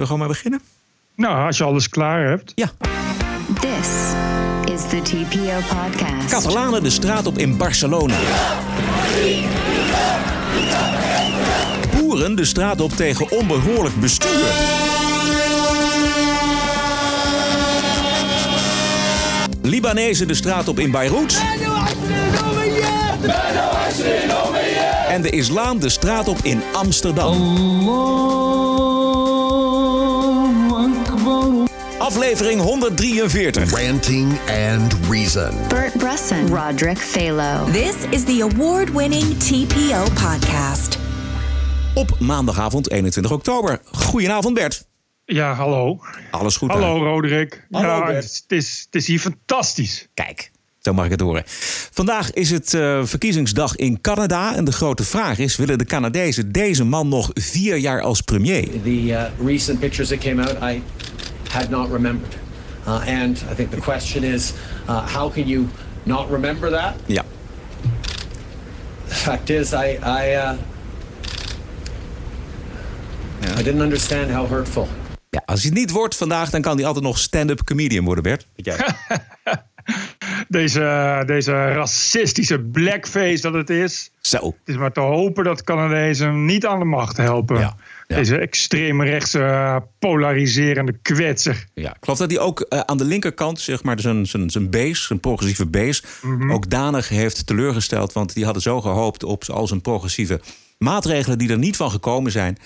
we gewoon maar beginnen? Nou, als je alles klaar hebt. Ja. This is the TPO podcast. Catalanen de straat op in Barcelona. Boeren de straat op tegen onbehoorlijk bestuur. Libanezen de straat op in Beirut. En de islam de straat op in Amsterdam. Aflevering 143. Ranting and Reason. Bert Brusson, Roderick Phalo. This is the award winning TPO podcast. Op maandagavond 21 oktober. Goedenavond Bert. Ja, hallo. Alles goed Hallo? Roderick. Hallo, ja, Bert. het, is, het is hier fantastisch. Kijk, zo mag ik het horen. Vandaag is het eh, verkiezingsdag in Canada. En de grote vraag is: willen de Canadezen deze man nog vier jaar als premier? The uh, recent pictures that came out, I had not remembered. Uh, and I think the question is, uh, how can you not remember that? Ja. The fact is, I, I, uh, I didn't understand how hurtful. ja. Als hij het niet wordt vandaag, dan kan hij altijd nog stand-up comedian worden, Bert. Jij? Deze, deze racistische blackface dat het is. Zo. Het is maar te hopen dat Canadezen hem niet aan de macht helpen. Ja, ja. Deze extreme rechtse uh, polariserende kwetser. Ja, ik geloof dat hij ook eh, aan de linkerkant, zeg maar, zijn, zijn, zijn base, zijn progressieve base, ook danig heeft teleurgesteld. Want die hadden zo gehoopt op al zijn progressieve maatregelen die er niet van gekomen zijn.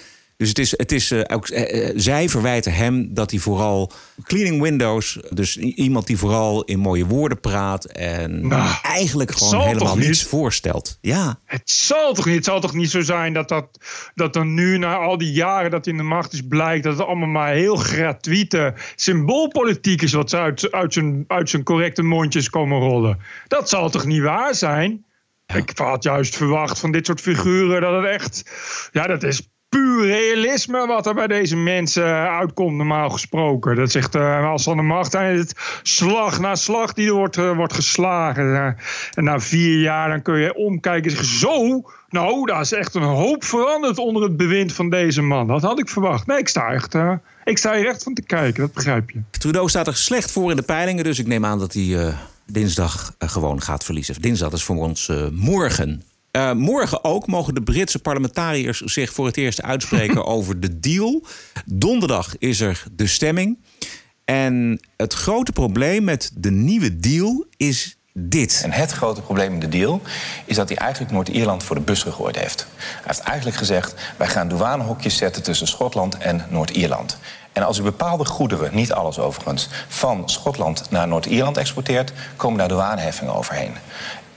Dus het is, het is eh, ook, eh, eh, zij verwijten hem dat hij vooral cleaning windows, dus iemand die vooral in mooie woorden praat en Nou, eigenlijk gewoon helemaal niet? niets voorstelt. Ja, Het zal toch niet, het zal toch niet zo zijn dat, dat, dat er nu na al die jaren dat hij in de macht is blijkt dat het allemaal maar heel gratuite symboolpolitiek is wat ze uit, uit, zijn, uit zijn correcte mondjes komen rollen. Dat zal toch niet waar zijn? Ik had juist verwacht van dit soort figuren dat het echt, ja dat is puur realisme wat er bij deze mensen uitkomt normaal gesproken. Dat zegt eh, als aan de macht is het slag na slag die er wordt, eh, wordt geslagen. Eh, en na vier jaar dan kun je omkijken en zeggen, zo, nou, daar is echt een hoop veranderd onder het bewind van deze man. Dat had ik verwacht. Nee, ik sta echt, eh, ik sta hier echt van te kijken, dat begrijp je. Trudeau staat er slecht voor in de peilingen, dus ik neem aan dat hij eh, dinsdag eh, gewoon gaat verliezen. Dinsdag is voor ons eh, morgen. Eh, morgen ook mogen de Britse parlementariërs zich voor het eerst uitspreken over de deal. Donderdag is er de stemming. En het grote probleem met de nieuwe deal is dit. En het grote probleem in de deal is dat hij eigenlijk Noord-Ierland voor de bus gegooid heeft. Hij heeft eigenlijk gezegd: wij gaan douanehokjes zetten tussen Schotland en Noord-Ierland. En als u bepaalde goederen, niet alles overigens, van Schotland naar Noord-Ierland exporteert, komen daar douaneheffingen overheen.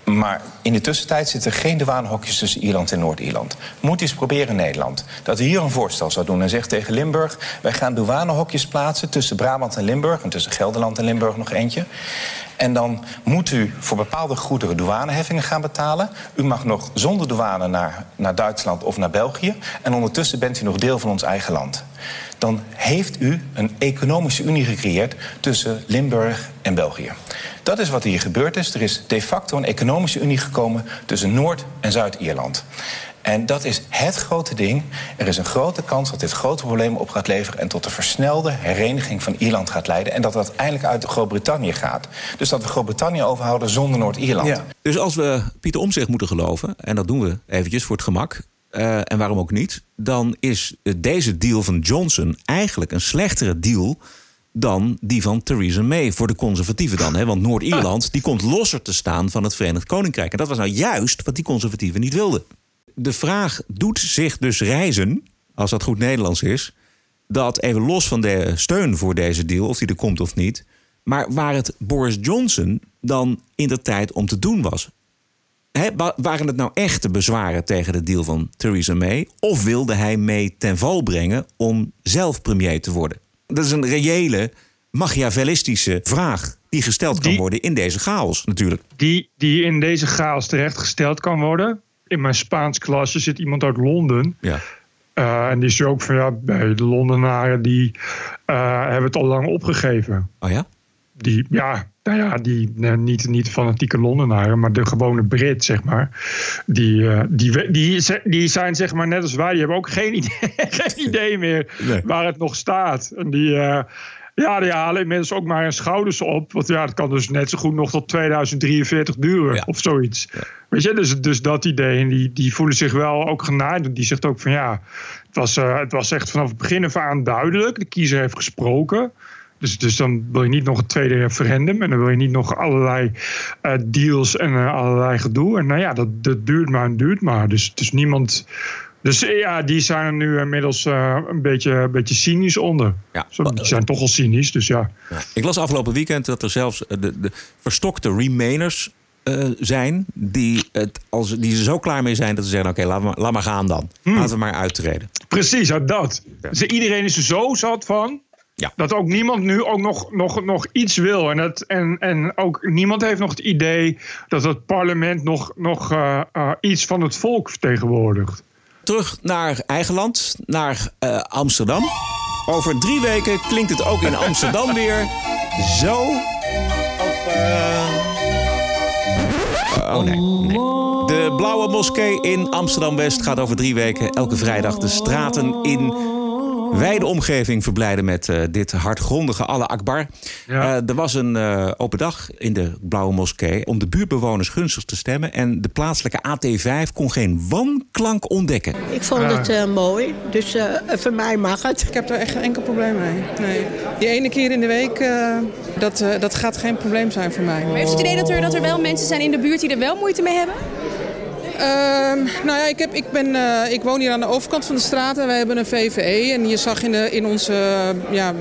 Maar in de tussentijd zitten geen douanehokjes tussen Ierland en Noord-Ierland. Moet eens proberen Nederland. Dat hier een voorstel zou doen en zegt tegen Limburg... wij gaan douanehokjes plaatsen tussen Brabant en Limburg... en tussen Gelderland en Limburg nog eentje. En dan moet u voor bepaalde goederen douaneheffingen gaan betalen. U mag nog zonder douane naar, naar Duitsland of naar België. En ondertussen bent u nog deel van ons eigen land. Dan heeft u een economische unie gecreëerd tussen Limburg en België. Dat is wat hier gebeurd is. Er is de facto een economische unie gekomen tussen Noord- en Zuid-Ierland. En dat is het grote ding. Er is een grote kans dat dit grote problemen op gaat leveren... en tot de versnelde hereniging van Ierland gaat leiden... en dat dat uiteindelijk uit Groot-Brittannië gaat. Dus dat we Groot-Brittannië overhouden zonder Noord-Ierland. Dus als we Pieter Omtzigt moeten geloven, en dat doen we eventjes voor het gemak, eh, en waarom ook niet, dan is deze deal van Johnson eigenlijk een slechtere deal dan die van Theresa May voor de conservatieven dan. Hè? Want Noord-Ierland die komt losser te staan van het Verenigd Koninkrijk. En dat was nou juist wat die conservatieven niet wilden. De vraag doet zich dus reizen, als dat goed Nederlands is, dat even los van de steun voor deze deal, of die er komt of niet, maar waar het Boris Johnson dan in de tijd om te doen was. Waren het nou echte bezwaren tegen de deal van Theresa May? Of wilde hij May ten val brengen om zelf premier te worden? Dat is een reële, machiavellistische vraag die gesteld kan worden in deze chaos natuurlijk. Die, die in deze chaos terechtgesteld kan worden. In mijn Spaans klasje zit iemand uit Londen. Ja. Eh, en die is ook van ja, bij de Londenaren die eh, hebben het al lang opgegeven. Oh ja? Die, ja, nou ja, die eh, niet, niet fanatieke Londenaren, maar de gewone Brit, zeg maar. Die, eh, die, die, die zijn zeg maar net als wij, die hebben ook geen idee, geen idee meer Nee. waar het nog staat. En die, eh, ja, die halen inmiddels ook maar hun schouders op. Want ja, het kan dus net zo goed nog tot 2043 duren Ja. of zoiets. Weet je, dus, dus dat idee. En die, die voelen zich wel ook genaaid. Die zegt ook van ja, het was, het was echt vanaf het begin af aan duidelijk. De kiezer heeft gesproken. Dus, dus dan wil je niet nog een tweede referendum. En dan wil je niet nog allerlei eh, deals en eh, allerlei gedoe. En nou ja, dat, dat duurt maar en duurt maar. Dus, dus niemand. Dus eh, ja, die zijn er nu inmiddels een, beetje, een beetje cynisch onder. Ja. Zo, die zijn toch al cynisch, dus ja. Ja. Ik las afgelopen weekend dat er zelfs de, de verstokte remainers zijn. Die, het, als, die er zo klaar mee zijn dat ze zeggen: Oké, laat, maar, laat maar gaan dan. Laten we maar uittreden. Precies, ja, dat. Dus iedereen is er zo zat van. Ja. Dat ook niemand nu ook nog, nog, nog iets wil. En, dat, en, en ook niemand heeft nog het idee dat het parlement nog, nog eh, eh, iets van het volk vertegenwoordigt. Terug naar eigen land, naar eh, Amsterdam. Over drie weken klinkt het ook in Amsterdam weer zo. Oh nee, nee. De Blauwe Moskee in Amsterdam-West gaat over drie weken elke vrijdag de straten in wijde omgeving verblijden met eh, dit hardgrondige Allah Akbar. Ja. Eh, er was een eh, open dag in de Blauwe Moskee om de buurtbewoners gunstig te stemmen. En de plaatselijke AT5 kon geen wanklank ontdekken. Ik vond het eh, mooi, dus eh, voor mij mag het. Ik heb er echt geen enkel probleem mee. Nee. Die ene keer in de week, eh, dat, eh, dat gaat geen probleem zijn voor mij. Maar heeft u het idee dat er, dat er wel mensen zijn in de buurt die er wel moeite mee hebben? Ehm, nou ja, ik, heb, ik, ben, eh, ik woon hier aan de overkant van de straat en wij hebben een VVE. En je zag in, in onze eh, ja,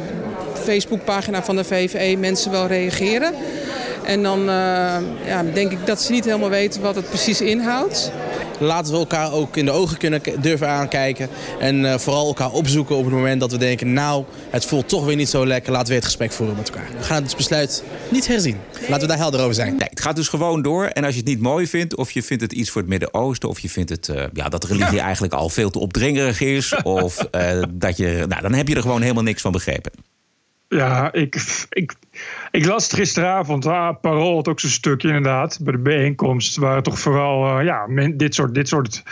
Facebookpagina van de VVE mensen wel reageren. En dan eh, ja, denk ik dat ze niet helemaal weten wat het precies inhoudt. Laten we elkaar ook in de ogen kunnen durven aankijken. En eh, vooral elkaar opzoeken op het moment dat we denken... nou, het voelt toch weer niet zo lekker. Laten we weer het gesprek voeren met elkaar. We gaan het besluit niet herzien. Laten we daar helder over zijn. Nee, het gaat dus gewoon door. En als je het niet mooi vindt, of je vindt het iets voor het Midden-Oosten, of je vindt het eh, ja, dat religie eigenlijk al veel te opdringerig is, of eh, dat je. Nou, dan heb je er gewoon helemaal niks van begrepen. Ja, ik, ik, ik las het gisteravond. Ah, Parool had ook zo'n stukje inderdaad. Bij de bijeenkomst waren toch vooral eh, ja, dit soort... Dit soort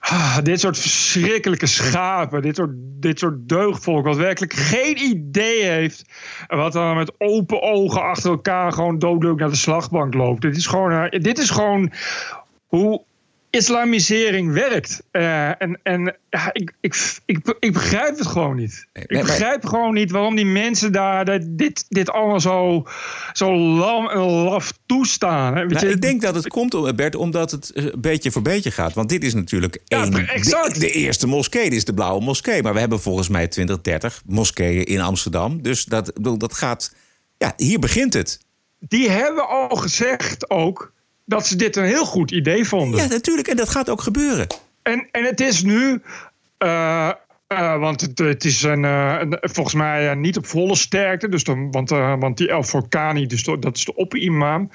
ah, dit soort verschrikkelijke schapen, dit soort, dit soort deugdvolk, wat werkelijk geen idee heeft. Wat dan met open ogen achter elkaar gewoon doodleuk naar de slagbank loopt. Dit is gewoon, eh, dit is gewoon hoe islamisering werkt. Eh, en en ja, ik, ik, ik, ik begrijp het gewoon niet. Nee, Ik maar- begrijp gewoon niet waarom die mensen daar dat dit, dit allemaal zo, zo lam en laf toestaan. Hè. Nou, je, ik denk dat het komt, om- Bert, omdat het eh, beetje voor beetje gaat. Want dit is natuurlijk Ja, één, exact. de eerste moskee. Dit is de Blauwe Moskee. Maar we hebben volgens mij 20, 30 moskeeën in Amsterdam. Dus dat, dat gaat. Ja, hier begint het. Die hebben al gezegd ook dat ze dit een heel goed idee vonden. Ja, natuurlijk. En dat gaat ook gebeuren. En, en het is nu. eh, eh, want het, het is een, eh, een- volgens mij niet op volle sterkte. Dus dan, want, want die El Forkani, dus dat is de opperimam.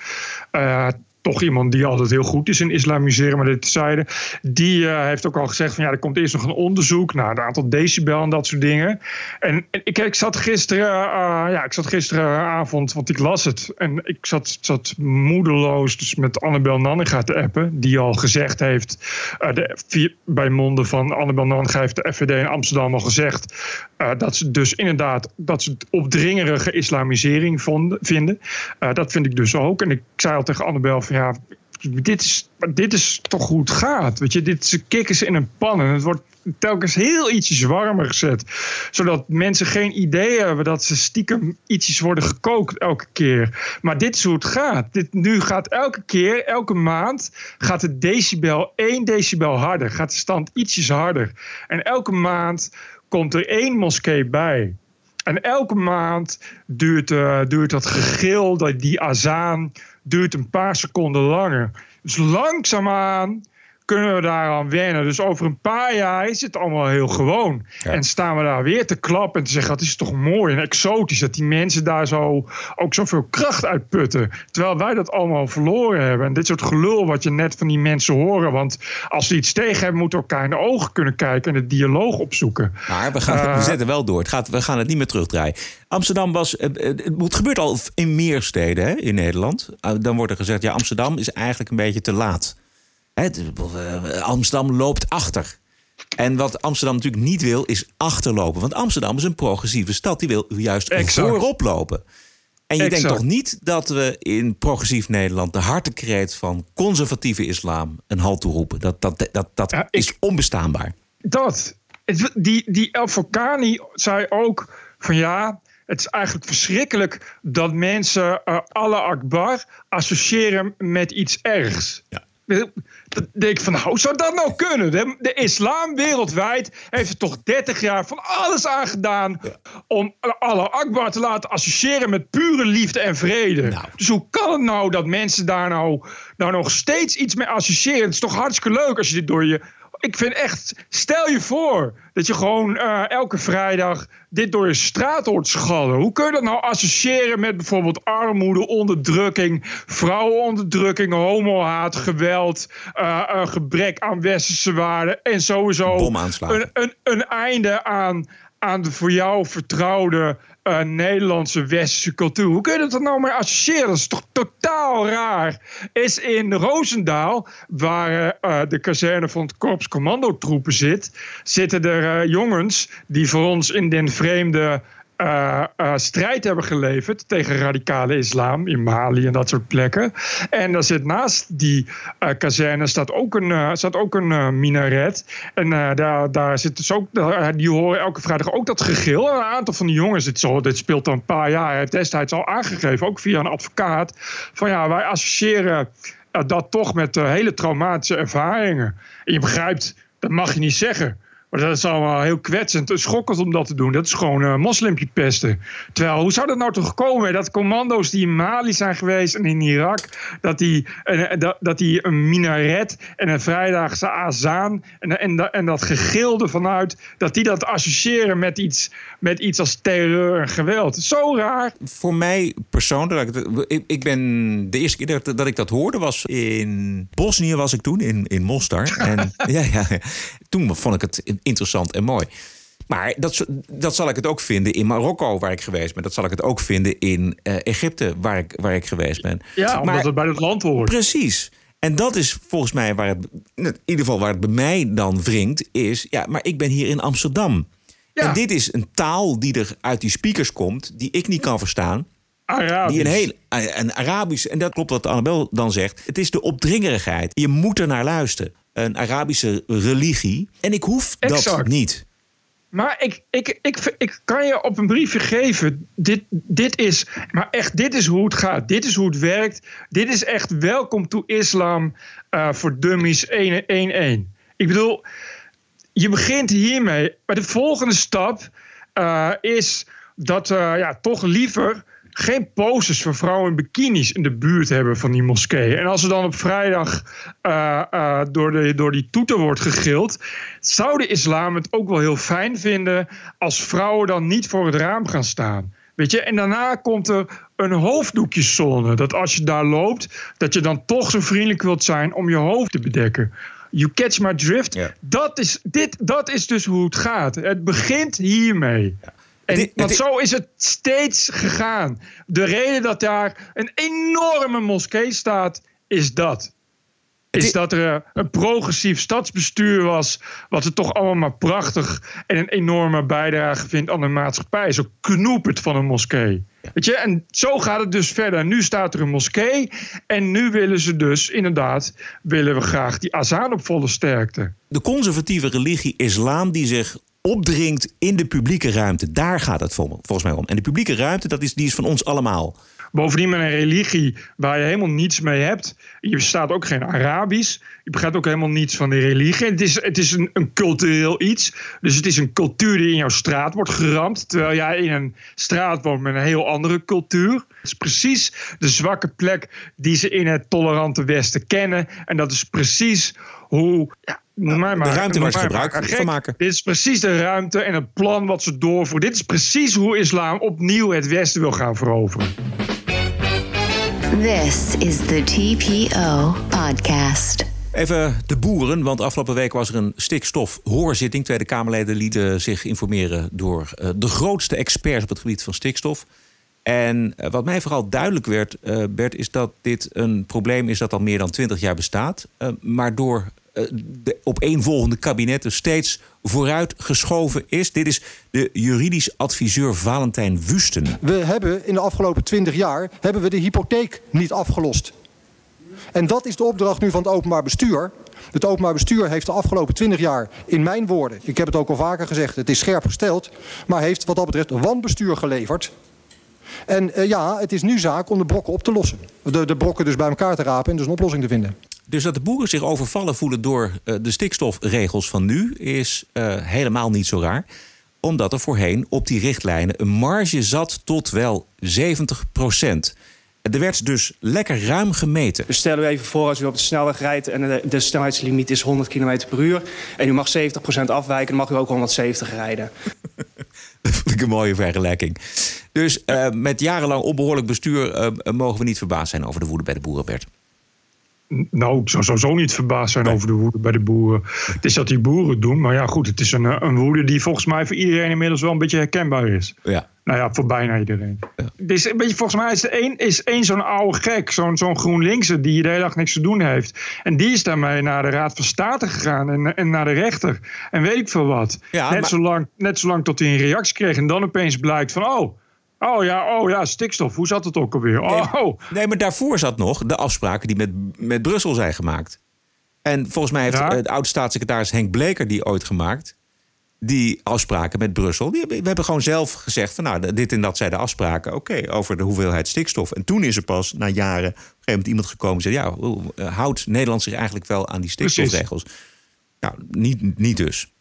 Eh toch iemand die altijd heel goed is in islamiseren, maar dit zeiden. Die eh, heeft ook al gezegd van ja, er komt eerst nog een onderzoek naar het aantal decibel en dat soort dingen. En, en ik, ik zat gisteren, eh, ja, ik zat gisteravond, want ik las het. En ik zat, zat moedeloos dus met Annabel Nanninga te appen, die al gezegd heeft, eh, de, bij monden van Annabel Nanninga heeft de FVD in Amsterdam al gezegd eh, dat ze dus inderdaad dat ze het opdringerige islamisering vonden, vinden. Eh, dat vind ik dus ook. En ik zei al tegen Annabel van ja, dit is, dit is toch hoe het gaat. Weet je, dit is kikkers in een pan. En het wordt telkens heel ietsjes warmer gezet. Zodat mensen geen idee hebben dat ze stiekem ietsjes worden gekookt elke keer. Maar dit is hoe het gaat. Dit, nu gaat elke keer, elke maand, gaat het decibel 1 decibel harder. Gaat de stand ietsjes harder. En elke maand komt er één moskee bij. En elke maand duurt, eh, duurt dat gegil, dat die azaan, duurt een paar seconden langer. Dus langzaamaan kunnen we daaraan wennen. Dus over een paar jaar is het allemaal heel gewoon. En staan we daar weer te klappen en te zeggen: dat is toch mooi en exotisch dat die mensen daar zo ook zoveel kracht uitputten. Terwijl wij dat allemaal verloren hebben. En dit soort gelul wat je net van die mensen horen. Want als ze iets tegen hebben, moeten we elkaar in de ogen kunnen kijken en de dialoog opzoeken. Maar we, gaan, Eh, we zetten wel door. Het gaat, we gaan het niet meer terugdraaien. Amsterdam was. eh, eh, Het gebeurt al in meer steden hè, in Nederland. Eh, Dan wordt er gezegd: ja, Amsterdam is eigenlijk een beetje te laat. Eh, Amsterdam loopt achter. En wat Amsterdam natuurlijk niet wil, is achterlopen. Want Amsterdam is een progressieve stad. Die wil juist Exact. voorop lopen. En je denkt toch niet dat we in progressief Nederland de hartekreet van conservatieve islam een halt toeroepen? Dat, dat, dat, dat is onbestaanbaar. Dat. Die, die El Fokani zei ook van ja, het is eigenlijk verschrikkelijk dat mensen eh Allah Akbar associëren met iets ergs. Dan denk ik van, nou, hoe zou dat nou kunnen? De, de islam wereldwijd heeft er toch 30 jaar van alles aan gedaan om Allah Akbar te laten associëren met pure liefde en vrede. Dus hoe kan het nou dat mensen daar nou, nou nog steeds iets mee associëren? Het is toch hartstikke leuk als je dit door je ik vind echt, stel je voor dat je gewoon eh, elke vrijdag dit door je straat hoort schallen. Hoe kun je dat nou associëren met bijvoorbeeld armoede, onderdrukking, vrouwenonderdrukking, homohaat, geweld, eh, gebrek aan westerse waarden en sowieso een, een, een einde aan, aan de voor jou vertrouwde eh, Nederlandse westerse cultuur. Hoe kun je dat nou mee associëren? Dat is toch totaal raar. Is in Roosendaal, waar eh, de kazerne van het Korps Commandotroepen zit, zitten er eh, jongens die voor ons in den vreemde eh, eh, strijd hebben geleverd tegen radicale islam in Mali en dat soort plekken. En daar zit naast die eh, kazerne staat ook een, staat ook een minaret. En daar, daar zit dus ook, die horen elke vrijdag ook dat gegil. En een aantal van die jongens, dit, zo, dit speelt al een paar jaar, hij heeft destijds al aangegeven, ook via een advocaat, van ja, wij associëren dat toch met hele traumatische ervaringen. En je begrijpt, dat mag je niet zeggen. Maar dat is allemaal heel kwetsend en schokkend om dat te doen. Dat is gewoon eh moslimpje pesten. Terwijl, hoe zou dat nou toch komen? Dat commando's die in Mali zijn geweest en in Irak... dat die, eh, dat, dat die een minaret en een vrijdagse azaan... En, en, dat- en dat gegilde vanuit... dat die dat associëren met iets, met iets als terreur en geweld. Zo raar. Voor mij persoonlijk, ik, ben de eerste keer dat, dat ik dat hoorde was in Bosnië was ik toen, in, in Mostar. En ja, ja. toen vond ik het interessant en mooi. Maar dat, dat zal ik het ook vinden in Marokko, waar ik geweest ben. Dat zal ik het ook vinden in eh, Egypte, waar ik, waar ik geweest ben. Ja, omdat het bij het land hoort. Precies. En dat is volgens mij waar het, in ieder geval waar het bij mij dan wringt, is, ja, maar ik ben hier in Amsterdam. En dit is een taal die er uit die speakers komt, die ik niet kan verstaan. Arabisch. Die een heel een Arabisch, en dat klopt wat Annabel dan zegt. Het is de opdringerigheid. Je moet er naar luisteren. Een Arabische religie. En ik hoef dat niet. Maar ik, ik, ik, ik kan je op een briefje geven. Dit, dit is, maar echt, dit is hoe het gaat. Dit is hoe het werkt. Dit is echt welkom to islam eh, voor dummies 1-1-1. Ik bedoel, je begint hiermee. Maar de volgende stap eh, is dat eh, ja, toch liever geen posters van vrouwen in bikinis in de buurt hebben van die moskeeën. En als er dan op vrijdag eh, eh, door, de, door die toeter wordt gegild, zou de islam het ook wel heel fijn vinden als vrouwen dan niet voor het raam gaan staan. Weet je, en daarna komt er een hoofddoekjeszone. Dat als je daar loopt, dat je dan toch zo vriendelijk wilt zijn om je hoofd te bedekken. You catch my drift. Dat, is, dit, dat is dus hoe het gaat. Het begint hiermee. En, Dit- want dit- zo is het steeds gegaan. De reden dat daar een enorme moskee staat, is dat. Is dat er eh, een progressief stadsbestuur was, wat het toch allemaal maar prachtig en een enorme bijdrage vindt aan de maatschappij. Zo knoepert van een moskee. Weet je, en zo gaat het dus verder. Nu staat er een moskee en nu willen ze dus inderdaad, willen we graag die azaan op volle sterkte. De conservatieve religie islam die zich opdringt in de publieke ruimte. Daar gaat het vol- volgens mij om. En de publieke ruimte, dat is, die is van ons allemaal. Bovendien met een religie waar je helemaal niets mee hebt. Je staat ook geen Arabisch. Je begrijpt ook helemaal niets van die religie. Het is, het is een, een cultureel iets. Dus het is een cultuur die in jouw straat wordt geramd. Terwijl jij in een straat woont met een heel andere cultuur. Het is precies de zwakke plek die ze in het tolerante Westen kennen. En dat is precies hoe. Ja, noem mij maar, de ruimte waar ze maar gebruik gek. van maken. Dit is precies de ruimte en het plan wat ze doorvoeren. Dit is precies hoe islam opnieuw het Westen wil gaan veroveren. This is the TPO podcast. Even de boeren, want afgelopen week was er een stikstofhoorzitting. Tweede Kamerleden lieten zich informeren door eh, de grootste experts op het gebied van stikstof. En eh, wat mij vooral duidelijk werd, eh, Bert, is dat dit een probleem is dat al meer dan twintig jaar bestaat. eh, maar door eh, de opeenvolgende kabinetten steeds vooruitgeschoven is. Dit is de juridisch adviseur Valentijn Wusten. We hebben in de afgelopen 20 jaar hebben we de hypotheek niet afgelost. En dat is de opdracht nu van het openbaar bestuur. Het openbaar bestuur heeft de afgelopen 20 jaar, in mijn woorden, ik heb het ook al vaker gezegd, het is scherp gesteld, maar heeft wat dat betreft wanbestuur geleverd. En eh, ja, het is nu zaak om de brokken op te lossen. De, de brokken dus bij elkaar te rapen en dus een oplossing te vinden. Dus dat de boeren zich overvallen voelen door eh, de stikstofregels van nu is eh, helemaal niet zo raar. Omdat er voorheen op die richtlijnen een marge zat tot wel 70% Er werd dus lekker ruim gemeten. Dus stel u even voor als u op de snelweg rijdt en de, de snelheidslimiet is 100 km per uur. En u mag 70% afwijken, dan mag u ook 170 rijden. Een mooie vergelijking. Dus eh, met jarenlang onbehoorlijk bestuur eh, mogen we niet verbaasd zijn over de woede bij de boeren, Bert. Nou, ik zou sowieso niet verbaasd zijn over de woede bij de boeren. Het is dat die boeren doen, maar ja, goed, het is een, eh, een woede die volgens mij voor iedereen inmiddels wel een beetje herkenbaar is. Ja. Nou ja, voor bijna iedereen. Is een beetje, volgens mij is er één, is één zo'n oude gek, zo'n zo'n GroenLinkse, die de hele dag niks te doen heeft. En die is daarmee naar de Raad van State gegaan en, en naar de rechter. En weet ik veel wat. Ja, net, maar- zolang, net zolang tot hij een reactie kreeg en dan opeens blijkt van, oh, oh ja, oh ja, stikstof, hoe zat het ook alweer? Oh, Nee, nee, maar daarvoor zat nog de afspraken die met, met Brussel zijn gemaakt. En volgens mij heeft Ja. eh, de oud-staatssecretaris Henk Bleker die ooit gemaakt. Die afspraken met Brussel. Die, we hebben gewoon zelf gezegd van nou, dit en dat zijn de afspraken. Oké, over de hoeveelheid stikstof. En toen is er pas na jaren op een gegeven moment iemand gekomen en zei: ja, eh, houdt Nederland zich eigenlijk wel aan die stikstofregels? Nou, niet, niet dus.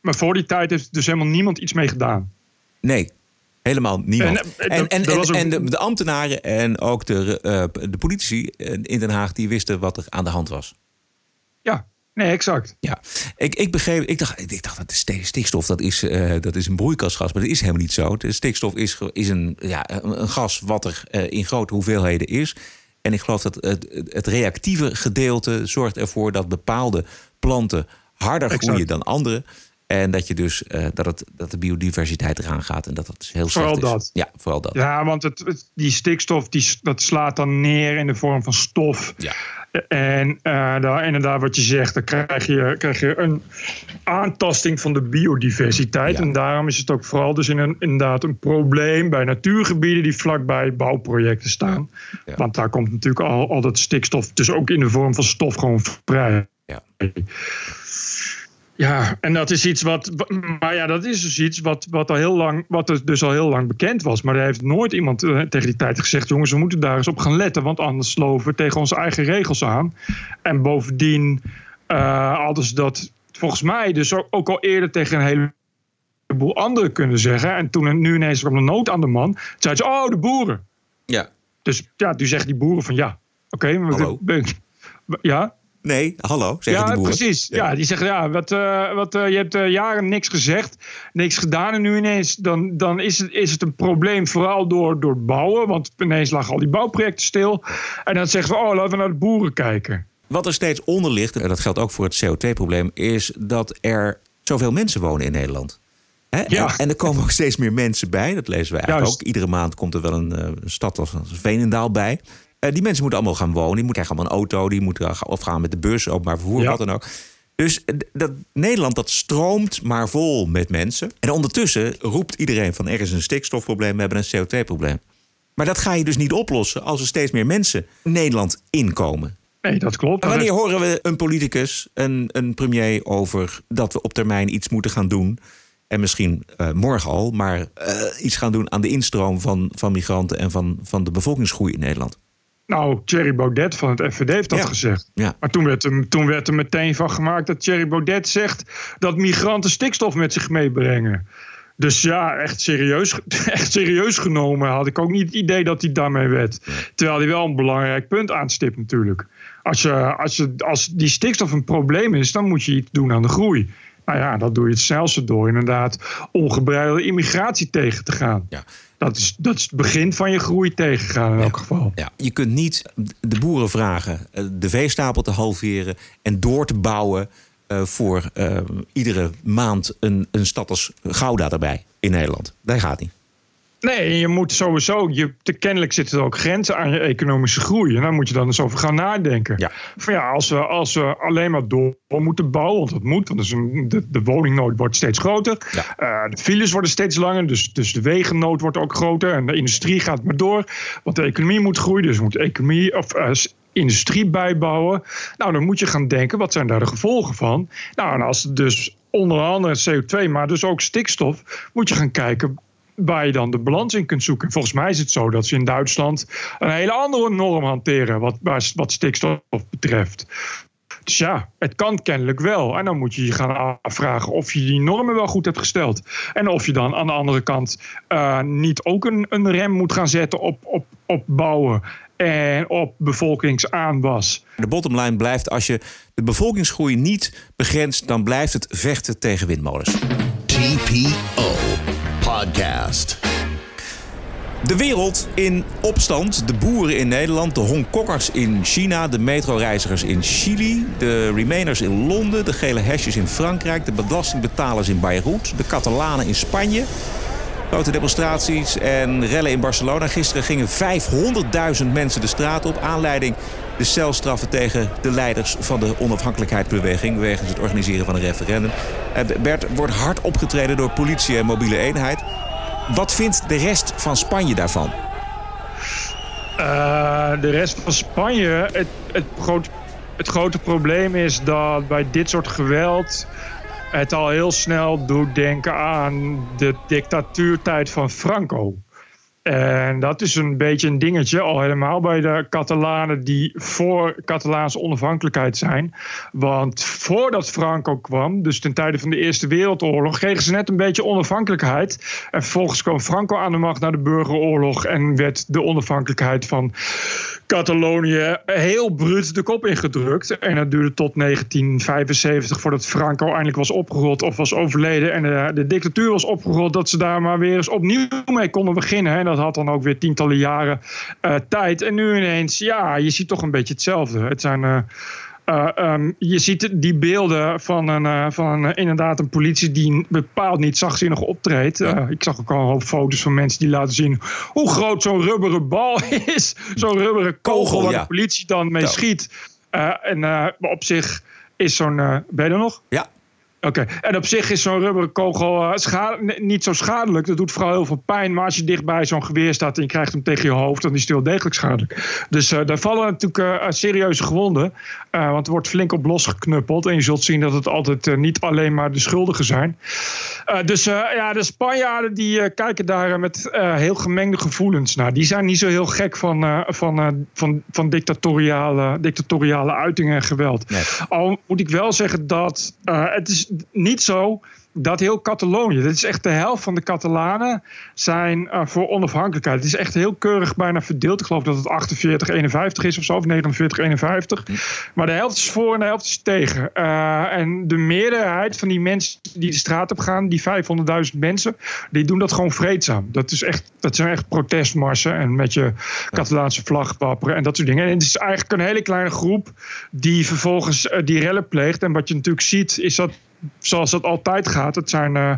Maar voor die tijd heeft dus helemaal niemand iets mee gedaan. Nee, helemaal niemand. En, En, eh, en, en, de, de ambtenaren en ook de, eh, de politici in Den Haag... die wisten wat er aan de hand was. Ja, nee, exact. Ja, ik, ik begreep, ik dacht, ik dacht dat de stikstof dat is, eh, dat is een broeikasgas, maar dat is helemaal niet zo. De stikstof is, is een, ja, een gas wat er in grote hoeveelheden is. En ik geloof dat het, het reactieve gedeelte zorgt ervoor dat bepaalde planten harder Exact. groeien dan andere. En dat, je dus, eh, dat, het, dat de biodiversiteit eraan gaat en dat dat dus heel slecht Vooral is. dat. Ja, vooral dat. Ja, want het, het- die stikstof die, dat slaat dan neer in de vorm van stof. Ja. En eh, daar, inderdaad, wat je zegt, dan krijg je, krijg je een aantasting van de biodiversiteit. Ja. En daarom is het ook vooral dus in een, inderdaad een probleem bij natuurgebieden die vlakbij bouwprojecten staan. Ja. Want daar komt natuurlijk al, al dat stikstof, dus ook in de vorm van stof, gewoon vrij. Ja. Ja, en dat is iets wat. Maar ja, dat is dus iets wat, wat, al heel lang, wat er dus al heel lang bekend was. Maar er heeft nooit iemand eh, tegen die tijd gezegd: jongens, we moeten daar eens op gaan letten. Want anders sloven we tegen onze eigen regels aan. En bovendien eh hadden ze dat volgens mij dus ook, al eerder tegen een heleboel anderen kunnen zeggen. En toen nu ineens kwam de nood aan de man, zeiden ze: oh, de boeren. Ja. Dus ja, nu zeggen die boeren van ja, oké, maar Hallo? ja. Nee, hallo, zeggen ja, die boeren. precies. Ja. die zeggen, ja, wat, eh, wat, eh, je hebt eh, jaren niks gezegd, niks gedaan en nu ineens, dan, dan is, het, is het een probleem vooral door, door bouwen, want ineens lagen al die bouwprojecten stil. En dan zeggen ze, oh, laten we naar de boeren kijken. Wat er steeds onder ligt, en dat geldt ook voor het CO2-probleem, is dat er zoveel mensen wonen in Nederland. Hè? Ja. En, en er komen ook steeds meer mensen bij. Dat lezen we eigenlijk Juist. ook. Iedere maand komt er wel een, een stad als Veenendaal bij. Eh, die mensen moeten allemaal gaan wonen. Die moeten allemaal een auto. Die moeten of gaan met de bus, openbaar vervoer, Ja. wat dan ook. Dus eh, dat, Nederland dat stroomt maar vol met mensen. En ondertussen roept iedereen van er is een stikstofprobleem, we hebben een CO2-probleem. Maar dat ga je dus niet oplossen als er steeds meer mensen Nederland inkomen. Nee, dat klopt. Maar wanneer horen we een politicus, een, een premier over dat we op termijn iets moeten gaan doen? En misschien eh, morgen al, maar iets gaan doen aan de instroom van, van migranten en van, van de bevolkingsgroei in Nederland. Nou, Thierry Baudet van het FVD heeft dat Ja. gezegd. Ja. Maar toen werd, er, toen werd er meteen van gemaakt dat Thierry Baudet zegt dat migranten stikstof met zich meebrengen. Dus ja, echt serieus, echt serieus genomen had ik ook niet het idee dat hij daarmee werd. Terwijl hij wel een belangrijk punt aanstipt natuurlijk. Als, je, als, je, als die stikstof een probleem is, dan moet je iets doen aan de groei. Nou ja, dat doe je het snelste door inderdaad ongebreidelde immigratie tegen te gaan. Ja. Dat, is, dat is het begin van je groei tegengaan in elk geval. Ja, je kunt niet de boeren vragen eh, de veestapel te halveren en door te bouwen eh, voor eh, iedere maand een, een stad als Gouda erbij in Nederland. Dat gaat niet. Nee, je moet sowieso. Je, te, kennelijk zitten er ook grenzen aan je economische groei. En daar moet je dan eens over gaan nadenken. Ja. Van ja, als we, als we alleen maar door moeten bouwen, want dat moet, want een, de, de woningnood wordt steeds groter. Eh, de files worden steeds langer, dus, dus de wegennood wordt ook groter. En de industrie gaat maar door. Want de economie moet groeien, dus moet economie of eh, industrie bijbouwen. Nou, dan moet je gaan denken, wat zijn daar de gevolgen van? Nou, en als dus onder andere CO2, maar dus ook stikstof, moet je gaan kijken waar je dan de balans in kunt zoeken. Volgens mij is het zo dat ze in Duitsland een hele andere norm hanteren wat, wat stikstof betreft. Dus ja, het kan kennelijk wel. En dan moet je je gaan afvragen of je die normen wel goed hebt gesteld. En of je dan aan de andere kant uh, niet ook een, een rem moet gaan zetten op, op, op bouwen en op bevolkingsaanwas. De bottomline blijft als je de bevolkingsgroei niet begrenst, dan blijft het vechten tegen windmolens. TPO Podcast. De wereld in opstand. De boeren in Nederland, de Hongkongers in China, de metroreizigers in Chili, de Remainers in Londen, de gele hesjes in Frankrijk, de belastingbetalers in Beirut, de Catalanen in Spanje. Grote demonstraties en rellen in Barcelona. Gisteren gingen 500.000 mensen de straat op. Aanleiding de celstraffen tegen de leiders van de onafhankelijkheidsbeweging... wegens het organiseren van een referendum. Bert wordt hard opgetreden door politie en mobiele eenheid. Wat vindt de rest van Spanje daarvan? Uh, de rest van Spanje, het, het, groot, het grote probleem is dat bij dit soort geweld het al heel snel doet denken aan de dictatuurtijd van Franco. En dat is een beetje een dingetje, al helemaal bij de Catalanen die voor Catalaanse onafhankelijkheid zijn. Want voordat Franco kwam, dus ten tijde van de Eerste Wereldoorlog, kregen ze net een beetje onafhankelijkheid. En vervolgens kwam Franco aan de macht na de burgeroorlog en werd de onafhankelijkheid van Catalonië heel bruut de kop ingedrukt. En dat duurde tot 1975 voordat Franco eindelijk was opgerold of was overleden. En de, de dictatuur was opgerold dat ze daar maar weer eens opnieuw mee konden beginnen. Had dan ook weer tientallen jaren uh, tijd. En nu ineens, ja, je ziet toch een beetje hetzelfde. Het zijn. Uh, uh, um, je ziet die beelden van, een, van inderdaad een politie die bepaald niet zachtzinnig optreedt. Ik zag ook al een hoop foto's van mensen die laten zien hoe groot zo'n rubberen bal is. Zo'n rubberen kogel, kogel waar ja. de politie dan mee schiet. en op zich is zo'n. ben je er nog? Ja. Oké, en op zich is zo'n rubberen kogel schade, niet zo schadelijk. Dat doet vooral heel veel pijn. Maar als je dichtbij zo'n geweer staat en je krijgt hem tegen je hoofd, dan is het heel degelijk schadelijk. Dus uh, daar vallen natuurlijk uh, serieuze gewonden. want er wordt flink op losgeknuppeld. En je zult zien dat het altijd niet alleen maar de schuldigen zijn. dus ja, de Spanjaarden die kijken daar met heel gemengde gevoelens naar. Die zijn niet zo heel gek van, van, van, van dictatoriale, dictatoriale uitingen en geweld. Nee. Al moet ik wel zeggen dat het niet zo dat heel Catalonië, dit is echt de helft van de Catalanen, zijn uh, voor onafhankelijkheid. Het is echt heel keurig bijna verdeeld. Ik geloof dat het 48, 51 is of zo, of 49, 51. Maar de helft is voor en de helft is tegen. Uh, en de meerderheid van die mensen die de straat op gaan, die 500.000 mensen, die doen dat gewoon vreedzaam. Dat, is echt, dat zijn echt protestmarsen en met je Catalaanse vlag wapperen en dat soort dingen. En het is eigenlijk een hele kleine groep die vervolgens uh, die rellen pleegt. En wat je natuurlijk ziet, is dat zoals het altijd gaat. Het zijn uh,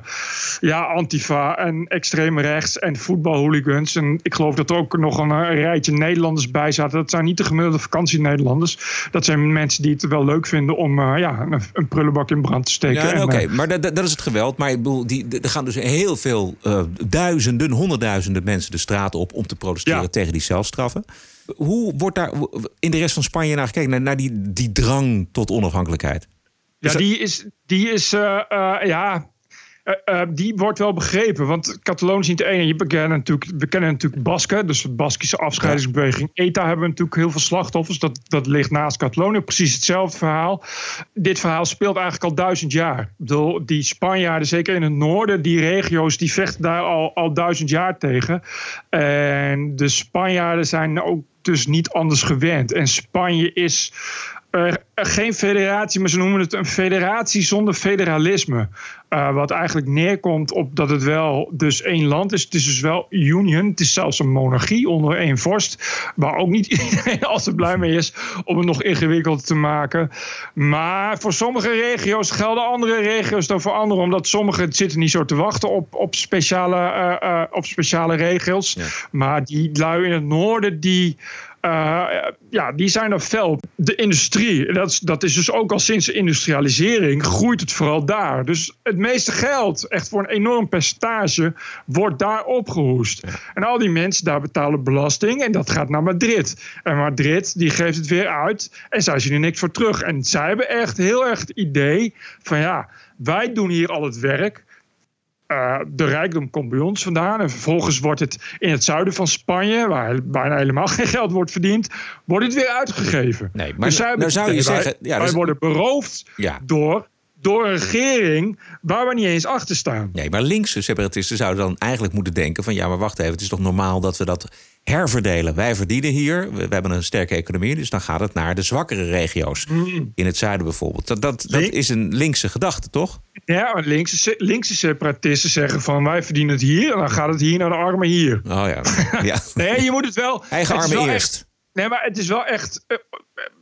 ja, Antifa en extreem rechts en voetbalhooligans. En ik geloof dat er ook nog een, een, rijtje Nederlanders bij zaten. Dat zijn niet de gemiddelde vakantie-Nederlanders. Dat zijn mensen die het wel leuk vinden om uh, ja, een, een, prullenbak in brand te steken. Ja, Oké, okay. maar dat, dat is het geweld. Maar ik bedoel, die, er gaan dus heel veel duizenden, honderdduizenden mensen de straat op om te protesteren ja. tegen die celstraffen. Hoe wordt daar in de rest van Spanje naar gekeken? Naar, naar die, die drang tot onafhankelijkheid? Ja, die is, die is uh, uh, ja, eh, eh, die wordt wel begrepen. Want Catalonië is niet de ene. Je natuurlijk, we kennen natuurlijk Basken, dus de Baskische afscheidingsbeweging. ETA hebben natuurlijk heel veel slachtoffers. Dat, dat ligt naast Catalonië. Precies hetzelfde verhaal. Dit verhaal speelt eigenlijk al duizend jaar. Ik bedoel, die Spanjaarden, zeker in het noorden, die regio's, die vechten daar al, al duizend jaar tegen. En de Spanjaarden zijn ook dus niet anders gewend. En Spanje is uh, geen federatie, maar ze noemen het een federatie zonder federalisme. Uh, wat eigenlijk neerkomt op dat het wel dus één land is. Het is dus wel union. Het is zelfs een monarchie onder één vorst. Waar ook niet iedereen altijd blij mee is om het nog ingewikkelder te maken. Maar voor sommige regio's gelden andere regio's dan voor andere. Omdat sommigen zitten niet zo te wachten op, op, speciale, uh, op speciale regels. Ja. Maar die lui in het noorden die... Uh, ja, die zijn er fel. De industrie, dat is, dat is dus ook al sinds de industrialisering, groeit het vooral daar. Dus het meeste geld, echt voor een enorm percentage, wordt daar opgehoest. En al die mensen daar betalen belasting en dat gaat naar Madrid. En Madrid, die geeft het weer uit en zij zien er niks voor terug. En zij hebben echt heel erg het idee van ja, wij doen hier al het werk. Uh, de rijkdom komt bij ons vandaan. En vervolgens wordt het in het zuiden van Spanje, waar bijna helemaal geen geld wordt verdiend, wordt het weer uitgegeven. Nee, maar dus nou zou je wij, zeggen. Ja, wij dus, worden beroofd Ja. door, door een regering waar we niet eens achter staan. Nee, maar linkse separatisten zouden dan eigenlijk moeten denken: van ja, maar wacht even, het is toch normaal dat we dat herverdelen. Wij verdienen hier, we, we hebben een sterke economie, dus dan gaat het naar de zwakkere regio's. Mm. In het zuiden bijvoorbeeld. Dat, dat, dat is een linkse gedachte, toch? Ja, maar linkse, linkse separatisten zeggen van wij verdienen het hier en dan gaat het hier naar de armen hier. Oh ja. ja. nee, je moet het wel. Eigen armen eerst. echt- nee, maar het is wel echt. eh,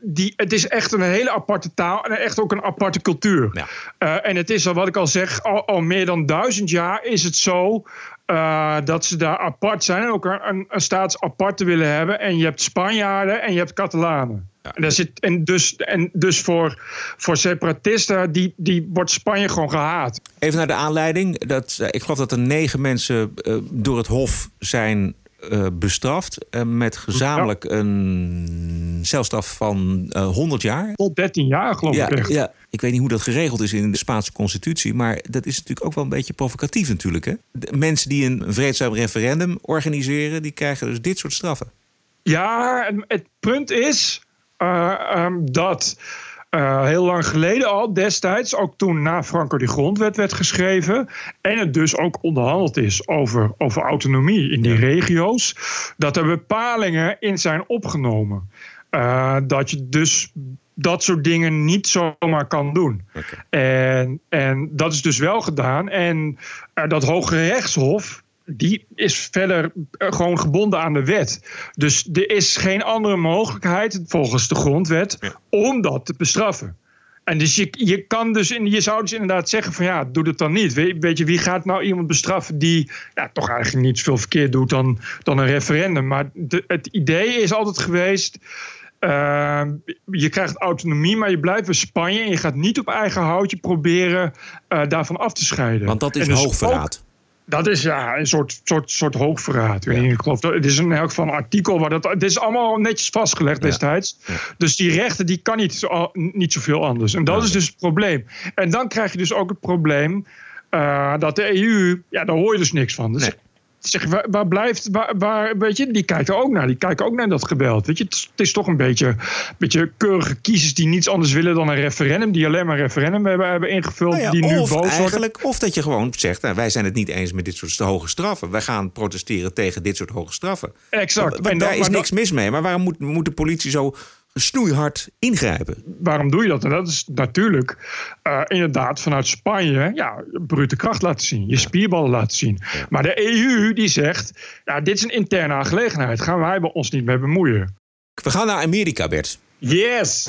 die, het is echt een hele aparte taal en echt ook een aparte cultuur. Eh, en het is al wat ik al zeg, al, al meer dan duizend jaar is het zo. eh, dat ze daar apart zijn en ook een, een, staats apart te willen hebben. En je hebt Spanjaarden en je hebt Catalanen. En, daar zit, en dus, en dus voor, voor separatisten, die, die wordt Spanje gewoon gehaat. Even naar de aanleiding. Dat, eh, ik geloof dat er negen mensen eh, door het Hof zijn eh, bestraft. met gezamenlijk een celstraf van eh 100 jaar. Tot 13 jaar, geloof ja, ik echt. Ja, ik weet niet hoe dat geregeld is in de Spaanse constitutie. Maar dat is natuurlijk ook wel een beetje provocatief natuurlijk. Hè? De mensen die een vreedzaam referendum organiseren... die krijgen dus dit soort straffen. Ja, het- het punt is eh, ehm, dat eh, heel lang geleden al, destijds, ook toen na Franco die grondwet werd geschreven, en het dus ook onderhandeld is over, over autonomie in die regio's, dat er bepalingen in zijn opgenomen. Eh, dat je dus dat soort dingen niet zomaar kan doen. En, en dat is dus wel gedaan. En eh, dat Hoge Rechtshof, die is verder eh, gewoon gebonden aan de wet. Dus er is geen andere mogelijkheid volgens de grondwet om dat te bestraffen. En dus je, je kan dus, in, je zou dus inderdaad zeggen van ja, doe het dan niet. Weet, weet je, wie gaat nou iemand bestraffen die ja, toch eigenlijk niet zoveel verkeerd doet dan, dan een referendum. Maar de, het idee is altijd geweest, uh, je krijgt autonomie, maar je blijft in Spanje en je gaat niet op eigen houtje proberen uh, daarvan af te scheiden. Want dat is dus hoogverraad. Dat is ja, een soort, soort, soort hoogverraad. Ik geloof dat, het is in elk geval een artikel waar dat. Het is allemaal netjes vastgelegd destijds. Dus die rechten die kan niet, zo, niet zoveel anders. En dat is dus het probleem. En dan krijg je dus ook het probleem eh, dat de EU, ja, daar hoor je dus niks van. Dus zeg, waar, waar blijft, waar, waar, weet je, die kijken ook naar, die kijken ook naar dat geweld. Weet je, het, is- het is toch een beetje, beetje keurige kiezers die niets anders willen dan een referendum, die alleen maar een referendum hebben, hebben ingevuld, Nou ja, die nu boos worden. of dat je gewoon zegt, nou, wij zijn het niet eens met dit soort hoge straffen. Wij gaan protesteren tegen dit soort hoge straffen. Exact. Want En dan- daar is niks mis mee. Maar waarom moet, moet de politie zo snoeihard ingrijpen? waarom doe je dat? En dat is natuurlijk eh, inderdaad vanuit Spanje ja, brute kracht laten zien. Je spierballen laten zien. Maar de EU die zegt, ja, dit is een interne aangelegenheid. Gaan wij ons niet mee bemoeien. We gaan naar Amerika, Bert. Yes!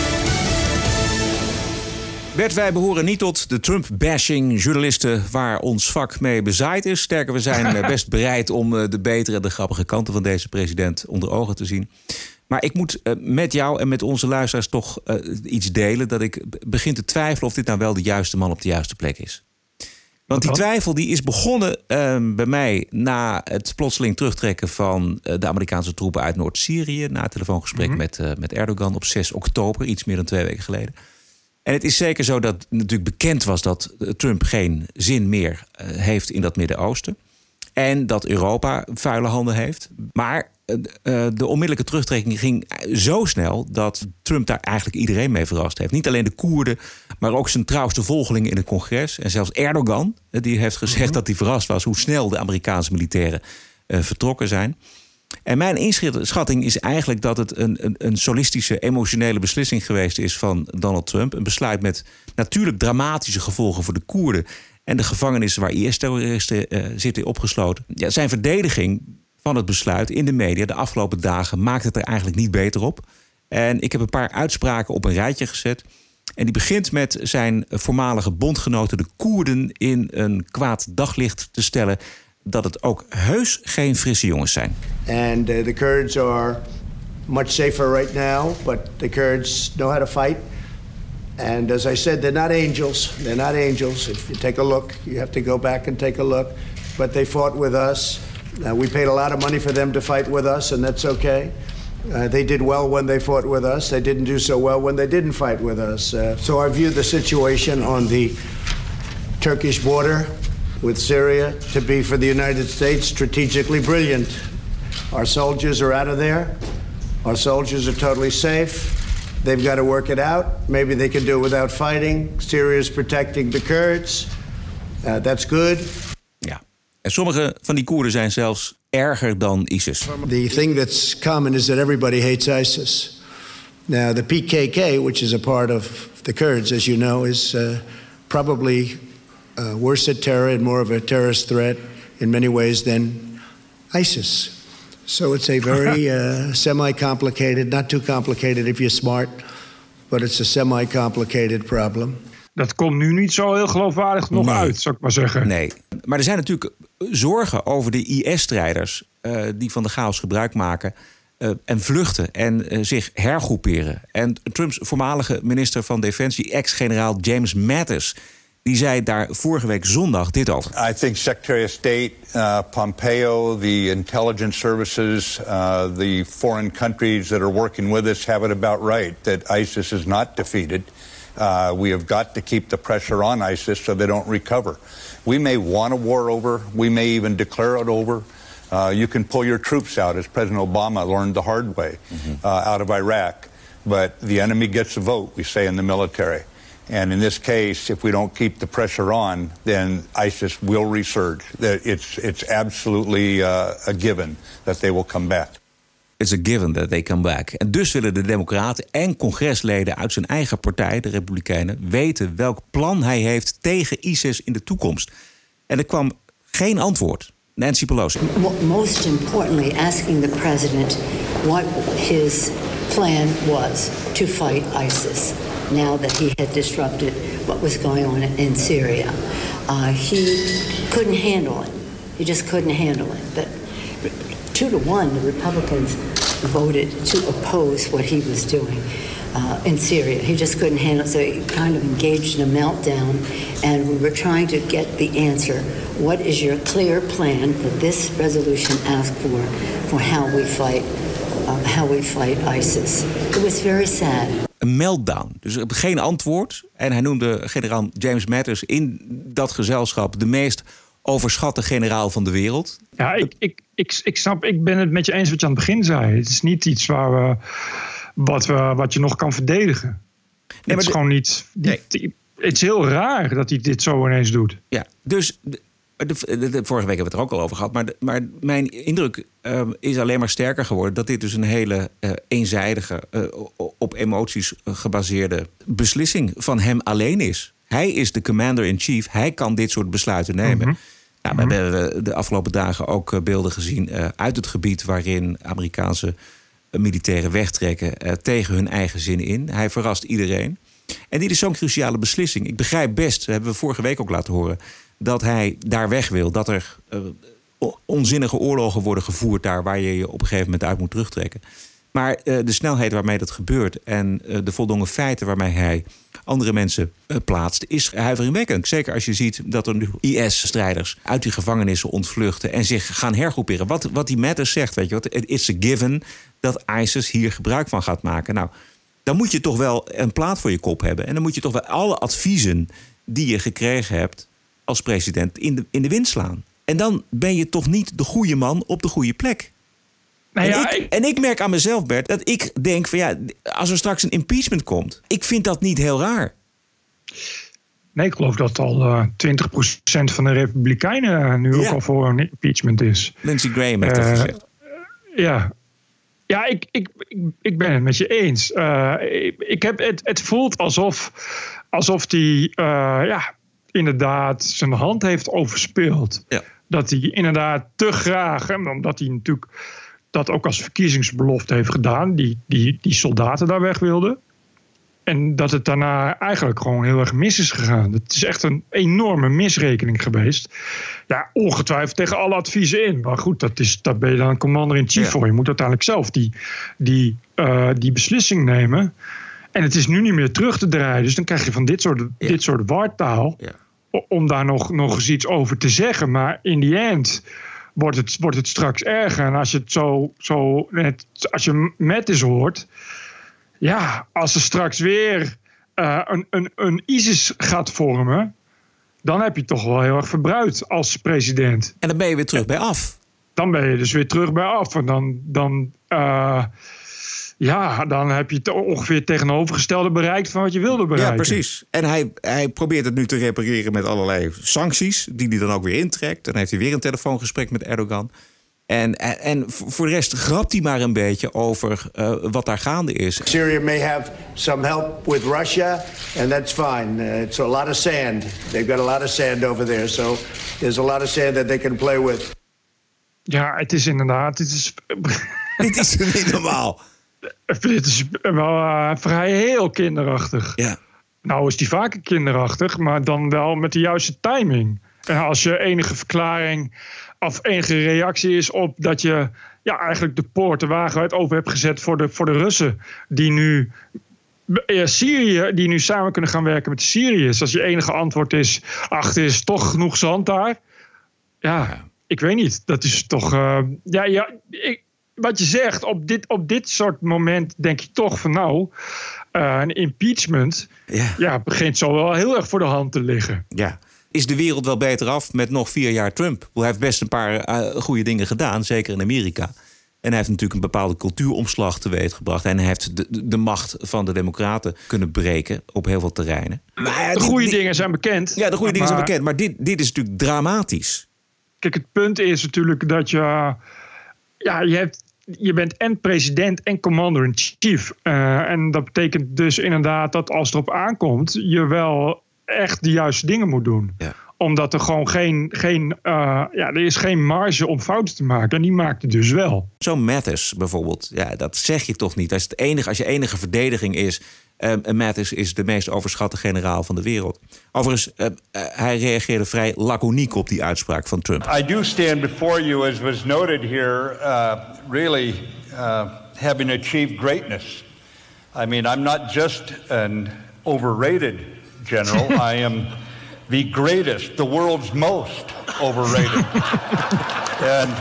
Bert, wij behoren niet tot de Trump-bashing journalisten waar ons vak mee bezaaid is. Sterker, we zijn eh, best bereid om eh, de betere en de grappige kanten van deze president onder ogen te zien. Maar ik moet uh, met jou en met onze luisteraars toch iets delen... dat ik begin te twijfelen of dit nou wel de juiste man op de juiste plek is. Want die twijfel die is begonnen uh, bij mij na het plotseling terugtrekken van uh, de Amerikaanse troepen uit Noord-Syrië. Na het telefoongesprek mm -hmm. met, uh, met Erdogan op 6 oktober, iets meer dan twee weken geleden. En het is zeker zo dat natuurlijk bekend was dat Trump geen zin meer heeft in dat Midden-Oosten. En dat Europa vuile handen heeft. Maar uh, de onmiddellijke terugtrekking ging zo snel dat Trump daar eigenlijk iedereen mee verrast heeft. Niet alleen de Koerden, maar ook zijn trouwste volgelingen in het congres. En zelfs Erdogan, die heeft gezegd mm -hmm. dat hij verrast was hoe snel de Amerikaanse militairen uh, vertrokken zijn. En mijn inschatting is eigenlijk dat het een, een, een, solistische, emotionele beslissing geweest is van Donald Trump. Een besluit met natuurlijk dramatische gevolgen voor de Koerden en de gevangenissen waar IS-terroristen uh, zitten opgesloten. Ja, zijn verdediging van het besluit in de media de afgelopen dagen maakt het er eigenlijk niet beter op. En ik heb een paar uitspraken op een rijtje gezet. En die begint met zijn voormalige bondgenoten, de Koerden, in een kwaad daglicht te stellen dat het ook heus geen frisse jongens zijn. And uh, the Kurds are much safer right now, but the Kurds know how to fight. And as I said, they're not angels. They're not angels. If you take a look, you have to go back and take a look. But they fought with us. Uh, we paid a lot of money for them to fight with us, and that's okay. Uh, they did well when they fought with us. They didn't do so well when they didn't fight with us. Uh, so I view the situation on the Turkish border with Syria to be for the United States strategically brilliant. Our soldiers are out of there. Our soldiers are totally safe. They've got to work it out. Maybe they can do it without fighting. Syria is protecting the Kurds. Uh, that's good. Ja, en sommige van die Koerden zijn zelfs erger dan ISIS. The thing that's common is that everybody hates ISIS. Now, the PKK, which is a part of the Kurds, as you know, is uh, probably uh, worse at terror and more of a terrorist threat in many ways than ISIS. So it's a very uh, semi complicated, not too complicated if you're smart, but it's a semi complicated problem. Dat komt nu niet zo heel geloofwaardig nog nee. uit, zou ik maar zeggen. Nee, maar er zijn natuurlijk zorgen over de IS-strijders uh, die van de chaos gebruik maken. Uh, en vluchten en uh, zich hergroeperen. En Trumps voormalige minister van Defensie, ex-generaal James Mattis, die zei daar vorige week zondag dit over. I think Secretary of State uh, Pompeo, the intelligence services, uh, the foreign countries that are working with us have it about right that ISIS is not defeated. Uh, we have got to keep the pressure on ISIS so they don't recover. We may want a war over. We may even declare it over. Uh, you can pull your troops out, as President Obama learned the hard way, mm-hmm. uh, out of Iraq. But the enemy gets a vote, we say in the military. And in this case, if we don't keep the pressure on, then ISIS will resurge. It's, it's absolutely uh, a given that they will come back. It's a given that they come back. En dus willen de Democraten en congresleden uit zijn eigen partij, de Republikeinen, weten welk plan hij heeft tegen ISIS in de toekomst. En er kwam geen antwoord. Nancy Pelosi. Most importantly, asking the president what his plan was to fight ISIS now that he had disrupted what was going on in Syria. Uh, he couldn't handle it. He just couldn't handle it. But two to one, the Republicans voted to oppose what he was doing. Uh, in Syria. He just couldn't handle it, so he kind of engaged in a meltdown. And we were trying to get the answer. What is your clear plan that this resolution asked for, for how we fight, uh, how we fight ISIS? It was very sad. Een meltdown. Dus geen antwoord. En hij noemde generaal James Mattis in dat gezelschap de meest overschatte generaal van de wereld. Ja, ik, ik, ik, ik snap, ik ben het met je eens wat je aan het begin zei. Het is niet iets waar we wat, we, wat je nog kan verdedigen. Nee, het is de, gewoon niet. Nee. Het is heel raar dat hij dit zo ineens doet. Ja, dus. De, de, de, vorige week hebben we het er ook al over gehad. Maar, maar mijn indruk uh, is alleen maar sterker geworden dat dit dus een hele uh, eenzijdige, uh, op emoties gebaseerde beslissing van hem alleen is. Hij is de commander-in-chief. Hij kan dit soort besluiten nemen. Mm -hmm. Nou, we mm -hmm. hebben de afgelopen dagen ook beelden gezien uit het gebied waarin Amerikaanse militairen wegtrekken tegen hun eigen zin in. Hij verrast iedereen. En dit is zo'n cruciale beslissing. Ik begrijp best, dat hebben we vorige week ook laten horen, dat hij daar weg wil. Dat er uh, onzinnige oorlogen worden gevoerd daar waar je je op een gegeven moment uit moet terugtrekken. Maar eh, de snelheid waarmee dat gebeurt en eh, de voldongen feiten waarmee hij andere mensen eh, plaatst, is huiveringwekkend. Zeker als je ziet dat er nu IS-strijders uit die gevangenissen ontvluchten en zich gaan hergroeperen. Wat, wat die Matters zegt, weet je wat? It's a given dat ISIS hier gebruik van gaat maken. Nou, dan moet je toch wel een plaat voor je kop hebben. En dan moet je toch wel alle adviezen die je gekregen hebt als president in de, in de wind slaan. En dan ben je toch niet de goede man op de goede plek. Nou en, ja, ik, en ik merk aan mezelf, Bert, dat ik denk van ja, als er straks een impeachment komt, ik vind dat niet heel raar. Nee, ik geloof dat al eh 20% van de Republikeinen eh, nu ook al voor een impeachment is. Lindsey Graham heeft dat Eh, gezegd. Ja, ja ik, ik, ik, ben het met je eens. Ik, heb, het, het voelt alsof, alsof hij ja, inderdaad zijn hand heeft overspeeld. Dat hij inderdaad te graag, omdat hij natuurlijk dat ook als verkiezingsbelofte heeft gedaan, die, die, die soldaten daar weg wilden. En dat het daarna eigenlijk gewoon heel erg mis is gegaan. Het is echt een enorme misrekening geweest. Ja, ongetwijfeld tegen alle adviezen in. Maar goed, dat is, daar ben je dan commander-in-chief voor. Je moet uiteindelijk zelf die, die, eh, die beslissing nemen. En het is nu niet meer terug te draaien. Dus dan krijg je van dit soort, dit soort wartaal... o- om daar nog, nog eens iets over te zeggen. Maar in the end wordt het, wordt het straks erger. En als je het zo, zo net, als je met is hoort... Ja, als er straks weer eh, een, een, een ISIS gaat vormen, dan heb je toch wel heel erg verbruikt als president. En dan ben je weer terug bij af. Dan ben je dus weer terug bij af. En dan, dan, eh, ja, dan heb je het ongeveer het tegenovergestelde bereikt van wat je wilde bereiken. Ja, precies. En hij, hij probeert het nu te repareren met allerlei sancties, die hij dan ook weer intrekt. Dan heeft hij weer een telefoongesprek met Erdogan. En, en, en voor de rest grapt hij maar een beetje over eh, wat daar gaande is. Syria may have some help with Russia, and that's fine. Uh, it's a lot of sand. They've got a lot of sand over there, so there's a lot of sand that they can play with. Ja, het is inderdaad. Het is, dit is niet normaal. Dit is wel eh, vrij heel kinderachtig. Ja. Nou is die vaker kinderachtig, maar dan wel met de juiste timing. En als je enige verklaring of enige reactie is op dat je ja, eigenlijk de poort, de wagenwijd open hebt gezet voor de, voor de Russen. Die nu ja, Syrië, die nu samen kunnen gaan werken met de Syriërs. Als je enige antwoord is, ach, er is toch genoeg zand daar. Ja, ik weet niet. Dat is toch. eh, ja, ja, ik, wat je zegt, op dit, op dit soort moment denk je toch van nou, eh, een impeachment ja. begint zo wel heel erg voor de hand te liggen. Ja. Is de wereld wel beter af met nog vier jaar Trump? Hij heeft best een paar eh, goede dingen gedaan, zeker in Amerika. En hij heeft natuurlijk een bepaalde cultuuromslag teweeggebracht. En hij heeft de, de- macht van de Democraten kunnen breken op heel veel terreinen. de goede dingen zijn bekend. Ja, de goede dingen zijn Maar- bekend. Maar dit, dit is natuurlijk dramatisch. Kijk, het punt is natuurlijk dat je. Ja, je, hebt, je bent en president en commander-in-chief. Eh, en dat betekent dus inderdaad dat als het erop aankomt, je wel echt de juiste dingen moet doen. Omdat er gewoon geen. geen eh, ja, er is geen marge om fouten te maken. En die maakt het dus wel. Zo'n Mattis bijvoorbeeld, ja, dat zeg je toch niet. Als, het enige, als je enige verdediging is... eh Mattis is de meest overschatte generaal van de wereld. Overigens, eh, eh, hij reageerde vrij laconiek op die uitspraak van Trump. I do stand before you, as was noted here, uh, really uh, having achieved greatness. I mean, I'm not just an overrated general, I am the greatest, the world's most overrated. and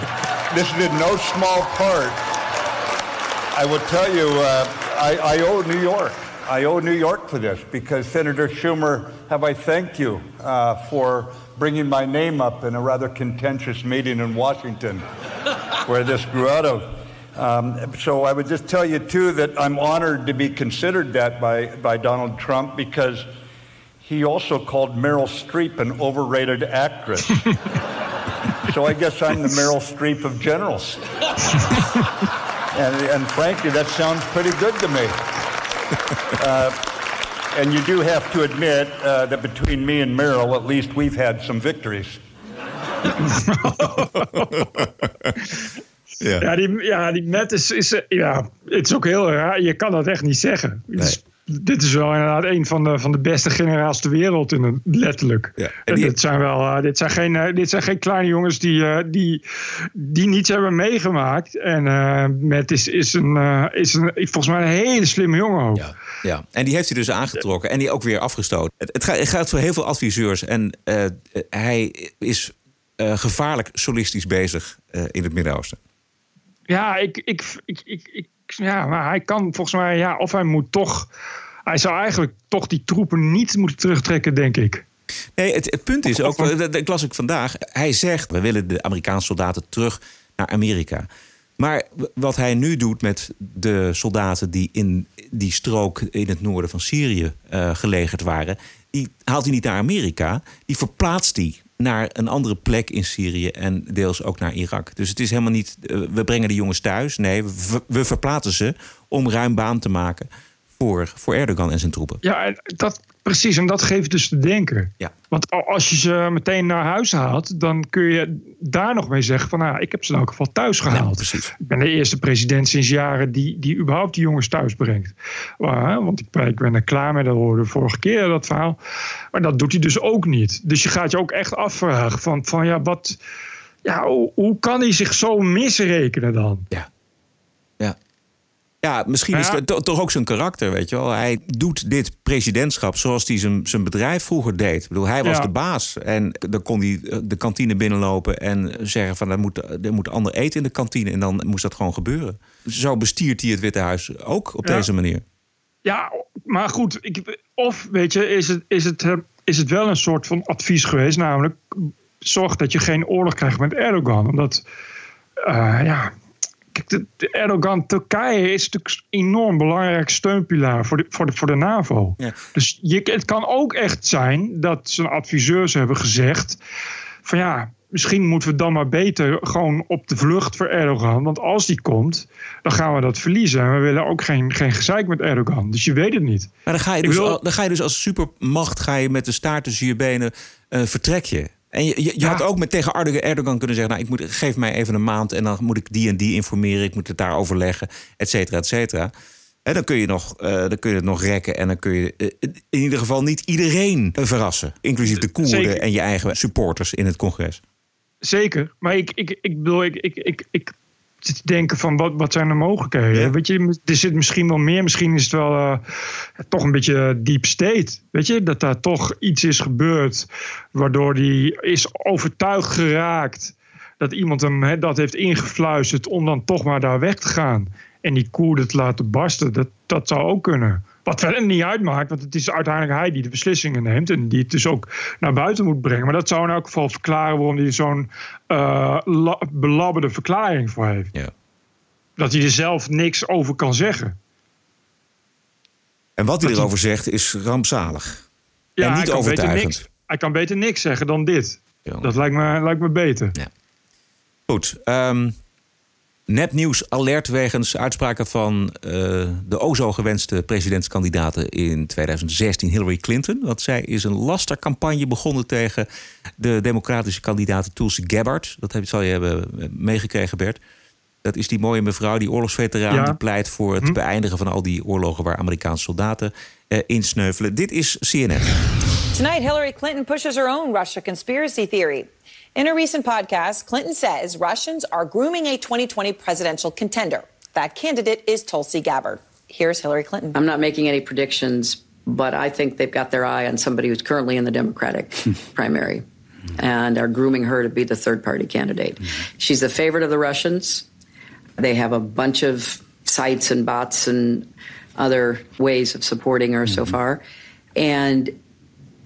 this is in no small part. I will tell you, uh, I, I owe New York. I owe New York for this because Senator Schumer, have I thanked you uh, for bringing my name up in a rather contentious meeting in Washington where this grew out of. Um, so I would just tell you, too, that I'm honored to be considered that by, by Donald Trump because he also called Meryl Streep an overrated actress. so I guess I'm the Meryl Streep of generals. and, and frankly, that sounds pretty good to me. Uh, and you do have to admit uh, that between me and Meryl, at least we've had some victories. Ja, die, ja, die Matt is, is, ja, het is ook heel raar. Je kan dat echt niet zeggen. Het is dit is wel inderdaad een van de, van de beste generaties ter wereld, in het, letterlijk. Ja, En dit, zijn wel, eh, dit, zijn geen, eh, dit zijn geen kleine jongens die, eh, die, die niets hebben meegemaakt. En met is, is, een, is een, volgens mij een hele slimme jongen ook. Ja, en die heeft hij dus aangetrokken en die ook weer afgestoten. Het, het, gaat, het gaat voor heel veel adviseurs en hij is gevaarlijk solistisch bezig in het Midden-Oosten. Ja, ik, ik, ik, ik- ja, maar hij kan volgens mij, ja, of hij moet toch. Hij zou eigenlijk toch die troepen niet moeten terugtrekken, denk ik. Nee, het, het punt is ook, dat las ik vandaag. Hij zegt, we willen de Amerikaanse soldaten terug naar Amerika. Maar wat hij nu doet met de soldaten die in die strook in het noorden van Syrië eh, gelegerd waren, die haalt hij niet naar Amerika, die verplaatst hij naar een andere plek in Syrië en deels ook naar Irak. Dus het is helemaal niet, eh, we brengen de jongens thuis. Nee, we, we verplaatsen ze om ruim baan te maken voor, voor Erdogan en zijn troepen. Ja, dat, precies. En dat geeft dus te denken. Ja. Want al- als je ze meteen naar huis haalt, dan kun je daar nog mee zeggen van, nou, ik heb ze in elk geval thuis gehaald. precies. Ik ben de eerste president sinds jaren die, die überhaupt die jongens thuis brengt. Maar, hè, want ik, ik ben er klaar mee, dat hoorde vorige keer dat verhaal. Maar dat doet hij dus ook niet. Dus je gaat je ook echt afvragen van, van ja, wat, ja, hoe, hoe kan hij zich zo misrekenen dan? Ja. Ja. Ja, misschien is het to- toch ook zijn karakter, weet je wel. Hij doet dit presidentschap zoals hij zijn, zijn bedrijf vroeger deed. Ik bedoel, hij was Ja. de baas. En dan kon hij eh, de kantine binnenlopen en zeggen van... er moet, er moet ander eten in de kantine. En dan moest dat gewoon gebeuren. Zo bestiert hij het Witte Huis ook op Ja. deze manier. Ja, maar goed. Ik, of weet je, is het, is, het, eh, is het wel een soort van advies geweest, namelijk zorg dat je geen oorlog krijgt met Erdogan. Omdat, eh, ja, kijk, de, Erdogan, Turkije is natuurlijk een enorm belangrijk steunpilaar voor de, voor de, voor de NAVO. Ja. Dus je, het kan ook echt zijn dat zijn adviseurs hebben gezegd: van ja, misschien moeten we dan maar beter gewoon op de vlucht voor Erdogan. Want als die komt, dan gaan we dat verliezen. En we willen ook geen, geen gezeik met Erdogan. Dus je weet het niet. Maar dan ga je dus, wil- al- dan ga je dus als supermacht ga je met de staart tussen je benen eh, vertrek je. En je, je, je had ook met tegen Erdogan- kunnen zeggen... Nou, ik moet, geef mij even een maand en dan moet ik die en die informeren. Ik moet het daar overleggen, et cetera, et cetera. En dan kun je, nog, eh, dan kun je het nog rekken en dan kun je eh, in ieder geval niet iedereen eh, verrassen. Inclusief de Koerden Zeker. en je eigen supporters in het congres. Zeker. Maar ik, ik, ik bedoel, ik, ik, ik, ik te denken van wat, wat zijn de mogelijkheden? Weet je, er zit misschien wel meer. Misschien is het wel eh, toch een beetje deep state. Weet je, dat daar toch iets is gebeurd waardoor die is overtuigd geraakt dat iemand hem dat heeft ingefluisterd om dan toch maar daar weg te gaan. En die Koerden te laten barsten. Dat, dat zou ook kunnen. Wat verder niet uitmaakt, want het is uiteindelijk hij die de beslissingen neemt. En die het dus ook naar buiten moet brengen. Maar dat zou in elk geval verklaren waarom hij zo'n eh, la- belabberde verklaring voor heeft. Ja. Dat hij er zelf niks over kan zeggen. En wat hij Dat erover zegt is rampzalig. Ja, en hij niet beter overtuigend. niks, hij kan beter niks zeggen dan dit. Dat lijkt me, lijkt me beter. Goed. ehm nepnieuws alert wegens uitspraken van eh, de o zo gewenste presidentskandidaten in 2016, Hillary Clinton. Want zij is een lastercampagne begonnen tegen de democratische kandidaat Tulsi Gabbard. Dat heb, zal je hebben eh, meegekregen, Bert. Dat is die mooie mevrouw, die oorlogsveteraan, Ja. die pleit voor het beëindigen van al die oorlogen waar Amerikaanse soldaten eh, insneuvelen. Dit is CNN. Tonight, Hillary Clinton pushes her own Russia conspiracy theory. In a recent podcast, Clinton says Russians are grooming a 2020 presidential contender. That candidate is Tulsi Gabbard. Here's Hillary Clinton. I'm not making any predictions, but I think they've got their eye on somebody who's currently in the Democratic primary and are grooming her to be the third party candidate. Mm-hmm. She's the favorite of the Russians. They have a bunch of sites and bots and other ways of supporting her so mm-hmm. far. And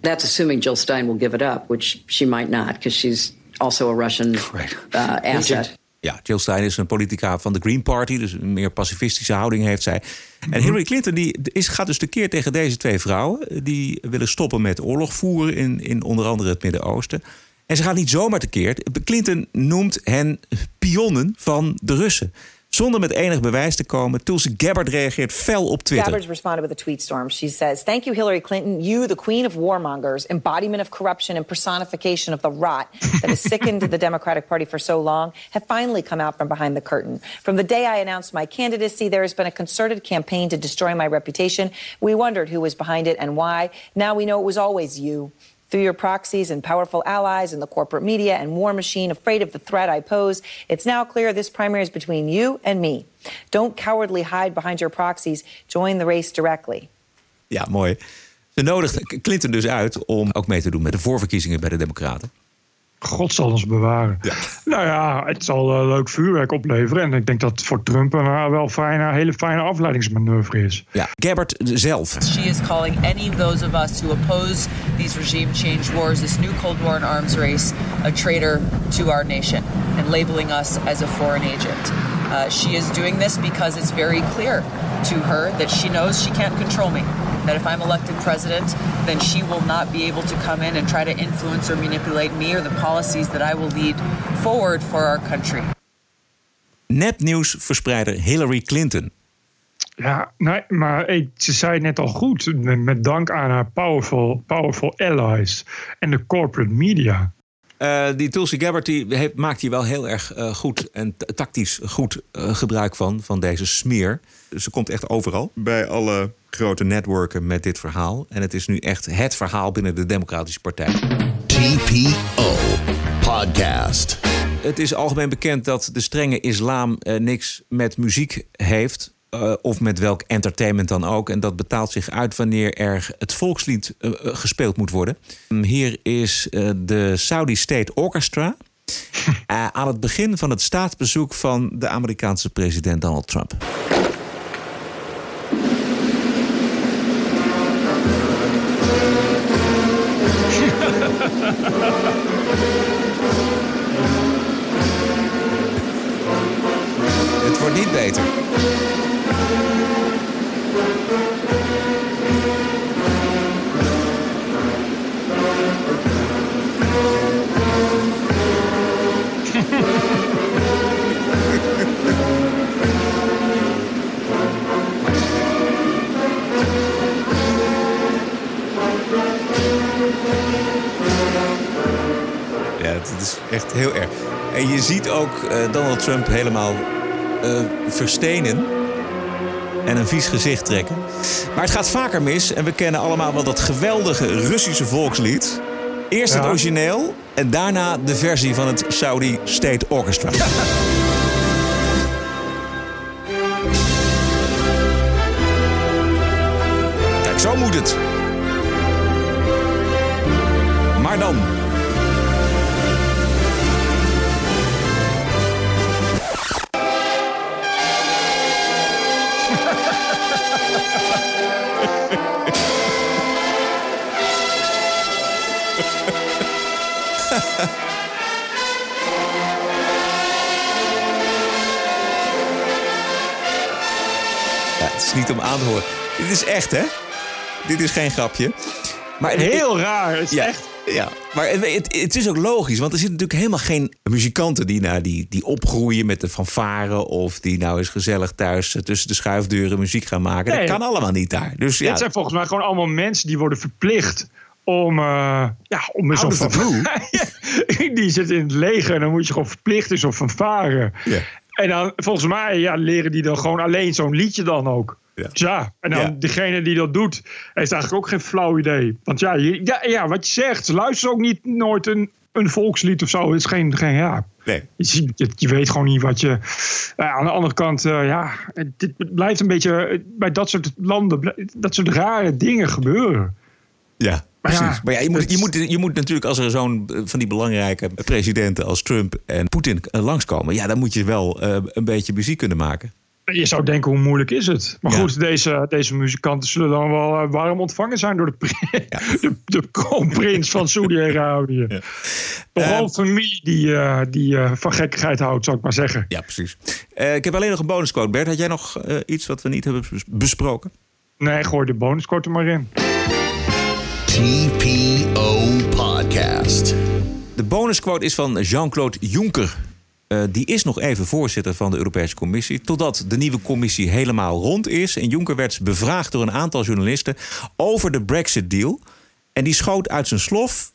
that's assuming Jill Stein will give it up, which she might not because she's also a Russian uh, asset. Ja, Jill Stein is een politica van de Green Party, dus een meer pacifistische houding heeft zij. En Hillary Clinton die is, gaat dus tekeer tegen deze twee vrouwen. Die willen stoppen met oorlog voeren in, in onder andere het Midden-Oosten. En ze gaat niet zomaar tekeer. Clinton noemt hen pionnen van de Russen. Zonder met enig bewijs te komen. Tulsi Gabbard reageert fel op Twitter. Gabbard responded with a tweet storm. She says, Thank you, Hillary Clinton. You, the queen of warmongers, embodiment of corruption and personification of the rot that has sickened the Democratic Party for so long, have finally come out from behind the curtain. From the day I announced my candidacy, there has been a concerted campaign to destroy my reputation. We wondered who was behind it and why. Now we know it was always you. Through your proxies and powerful allies in the corporate media and war machine, afraid of the threat I pose, it's now clear this primary is between you and me. Don't cowardly hide behind your proxies. Join the race directly. Ja, mooi. Ze nodigt Clinton dus uit om ook mee te doen met de voorverkiezingen bij de Democraten. God zal ons bewaren. Nou ja, het zal uh, leuk vuurwerk opleveren. En ik denk dat het voor Trump een uh, wel fijne, hele fijne afleidingsmanoeuvre is. Ja, Gabbard zelf. She is calling any of those of us who oppose these regime change wars, this new Cold War and arms race, a traitor to our nation and labeling us as a foreign agent. Uh, she is doing this because it's very clear to her that she knows she can't control me. That if I'm elected president, then she will not be able to come in and try to influence or manipulate me or the policies that I will lead forward for our country. Nepnieuwsverspreider Hillary Clinton. Ja, nee, maar ze zei het net al goed. Met, met dank aan haar powerful, powerful allies en de corporate media. Uh, die Tulsi Gabbard die heeft, maakt hier wel heel erg uh, goed en tactisch goed uh, gebruik van, van deze smeer. Ze komt echt overal bij alle grote netwerken met dit verhaal. En het is nu echt het verhaal binnen de Democratische Partij. TPO Podcast. Het is algemeen bekend dat de strenge islam niks met muziek heeft. Uh, of met welk entertainment dan ook. En dat betaalt zich uit wanneer er het volkslied uh, gespeeld moet worden. Hier is uh, de Saudi State Orchestra. aan het begin van het staatsbezoek van de Amerikaanse president Donald Trump. Ja, het is echt heel erg. En je ziet ook uh, Donald Trump helemaal uh, verstenen en een vies gezicht trekken. Maar het gaat vaker mis en we kennen allemaal wel dat geweldige Russische volkslied. Eerst het origineel en daarna de versie van het Saudi State Orchestra. Ja. Kijk, zo moet het. Maar dan. Horen. Dit is echt, hè? Dit is geen grapje. Maar Heel raar, het is ja, echt... Ja, maar het, het, het, is ook logisch, want er zitten natuurlijk helemaal geen muzikanten die, nou, die, die opgroeien met de fanfare of die nou eens gezellig thuis tussen de schuifdeuren muziek gaan maken. Nee, dat kan allemaal niet daar. Dus, ja. Dit zijn volgens mij gewoon allemaal mensen die worden verplicht om, uh, ja, om zo'n die zitten in het leger en dan moet je gewoon verplicht is op fanfare. Yeah. En dan volgens mij ja, leren die dan gewoon alleen zo'n liedje dan ook. Ja. Ja, en dan ja. degene die dat doet, heeft eigenlijk ook geen flauw idee. Want ja, je, ja, ja wat je zegt, ze luisteren ook niet nooit een, een volkslied of zo. Het is geen, geen ja. Nee. Je, je, je, weet gewoon niet wat je. Uh, aan de andere kant, uh, ja, dit blijft een beetje bij dat soort landen, dat soort rare dingen gebeuren. Ja. Precies. Ja, maar ja, je, moet, je, moet, je moet natuurlijk, als er zo'n van die belangrijke presidenten als Trump en Poetin langskomen, ja, dan moet je wel uh, een beetje muziek kunnen maken. Je zou denken, hoe moeilijk is het? Maar ja. goed, deze, deze muzikanten zullen dan wel uh, warm ontvangen zijn door de, ja. de, de kroonprins van Saudi-Arabië. Ja. Vooral uh, familie die, uh, die van gekkigheid houdt, zou ik maar zeggen. Ja, precies. ik heb alleen nog een bonusquote. Bert, had jij nog iets wat we niet hebben besproken? Nee, gooi de bonusquote er maar in. TPO Podcast. De bonusquote is van Jean-Claude Juncker. Eh, die is nog even voorzitter van de Europese Commissie. Totdat de nieuwe commissie helemaal rond is. En Juncker werd bevraagd door een aantal journalisten over de Brexit-deal. En die schoot uit zijn slof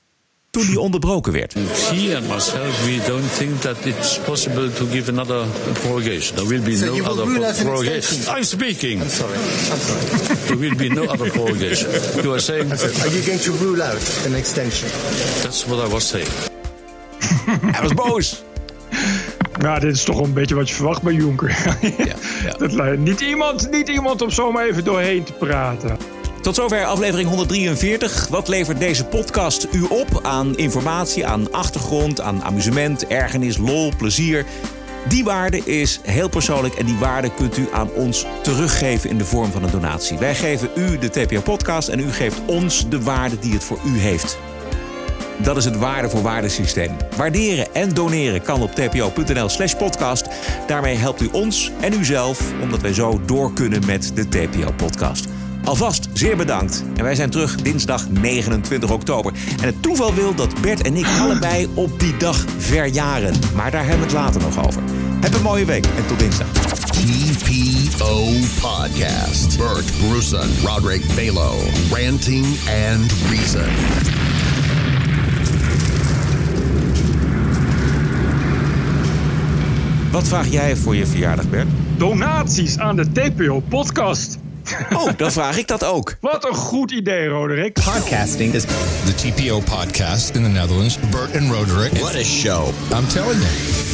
toen die onderbroken werd. He and myself, we don't think that it's possible to give another prorogation. There will be So no other prorogation. I'm speaking. I'm sorry. I'm sorry. There will be no other prorogation. You are saying are you going to rule out an extension? that's what I was saying. Hij was boos. Ja, dit is toch een beetje wat je verwacht bij. Dat, lijkt- niet, iemand, niet iemand om zomaar even doorheen te praten. Tot zover aflevering 143. Wat levert deze podcast u op aan informatie, aan achtergrond, aan amusement, ergernis, lol, plezier? Die waarde is heel persoonlijk en die waarde kunt u aan ons teruggeven in de vorm van een donatie. Wij geven u de TPO-podcast en u geeft ons de waarde die het voor u heeft. Dat is het waarde voor waardesysteem. Waarderen en doneren kan op tpo.nl slash podcast. Daarmee helpt u ons en uzelf, omdat wij zo door kunnen met de TPO-podcast. Alvast zeer bedankt. En wij zijn terug dinsdag 29 oktober. En het toeval wil dat Bert en ik allebei op die dag verjaren. Maar daar hebben we het later nog over. Heb een mooie week en tot dinsdag. TPO Podcast. Bert Bruson, Roderick Balo, Ranting and Reason. Wat vraag jij voor je verjaardag, Bert? Donaties aan de TPO-podcast. Oh, dan vraag ik dat ook. Wat een goed idee, Roderick. Podcasting is the TPO podcast in the Netherlands. Bert and Roderick. What a show. I'm telling you.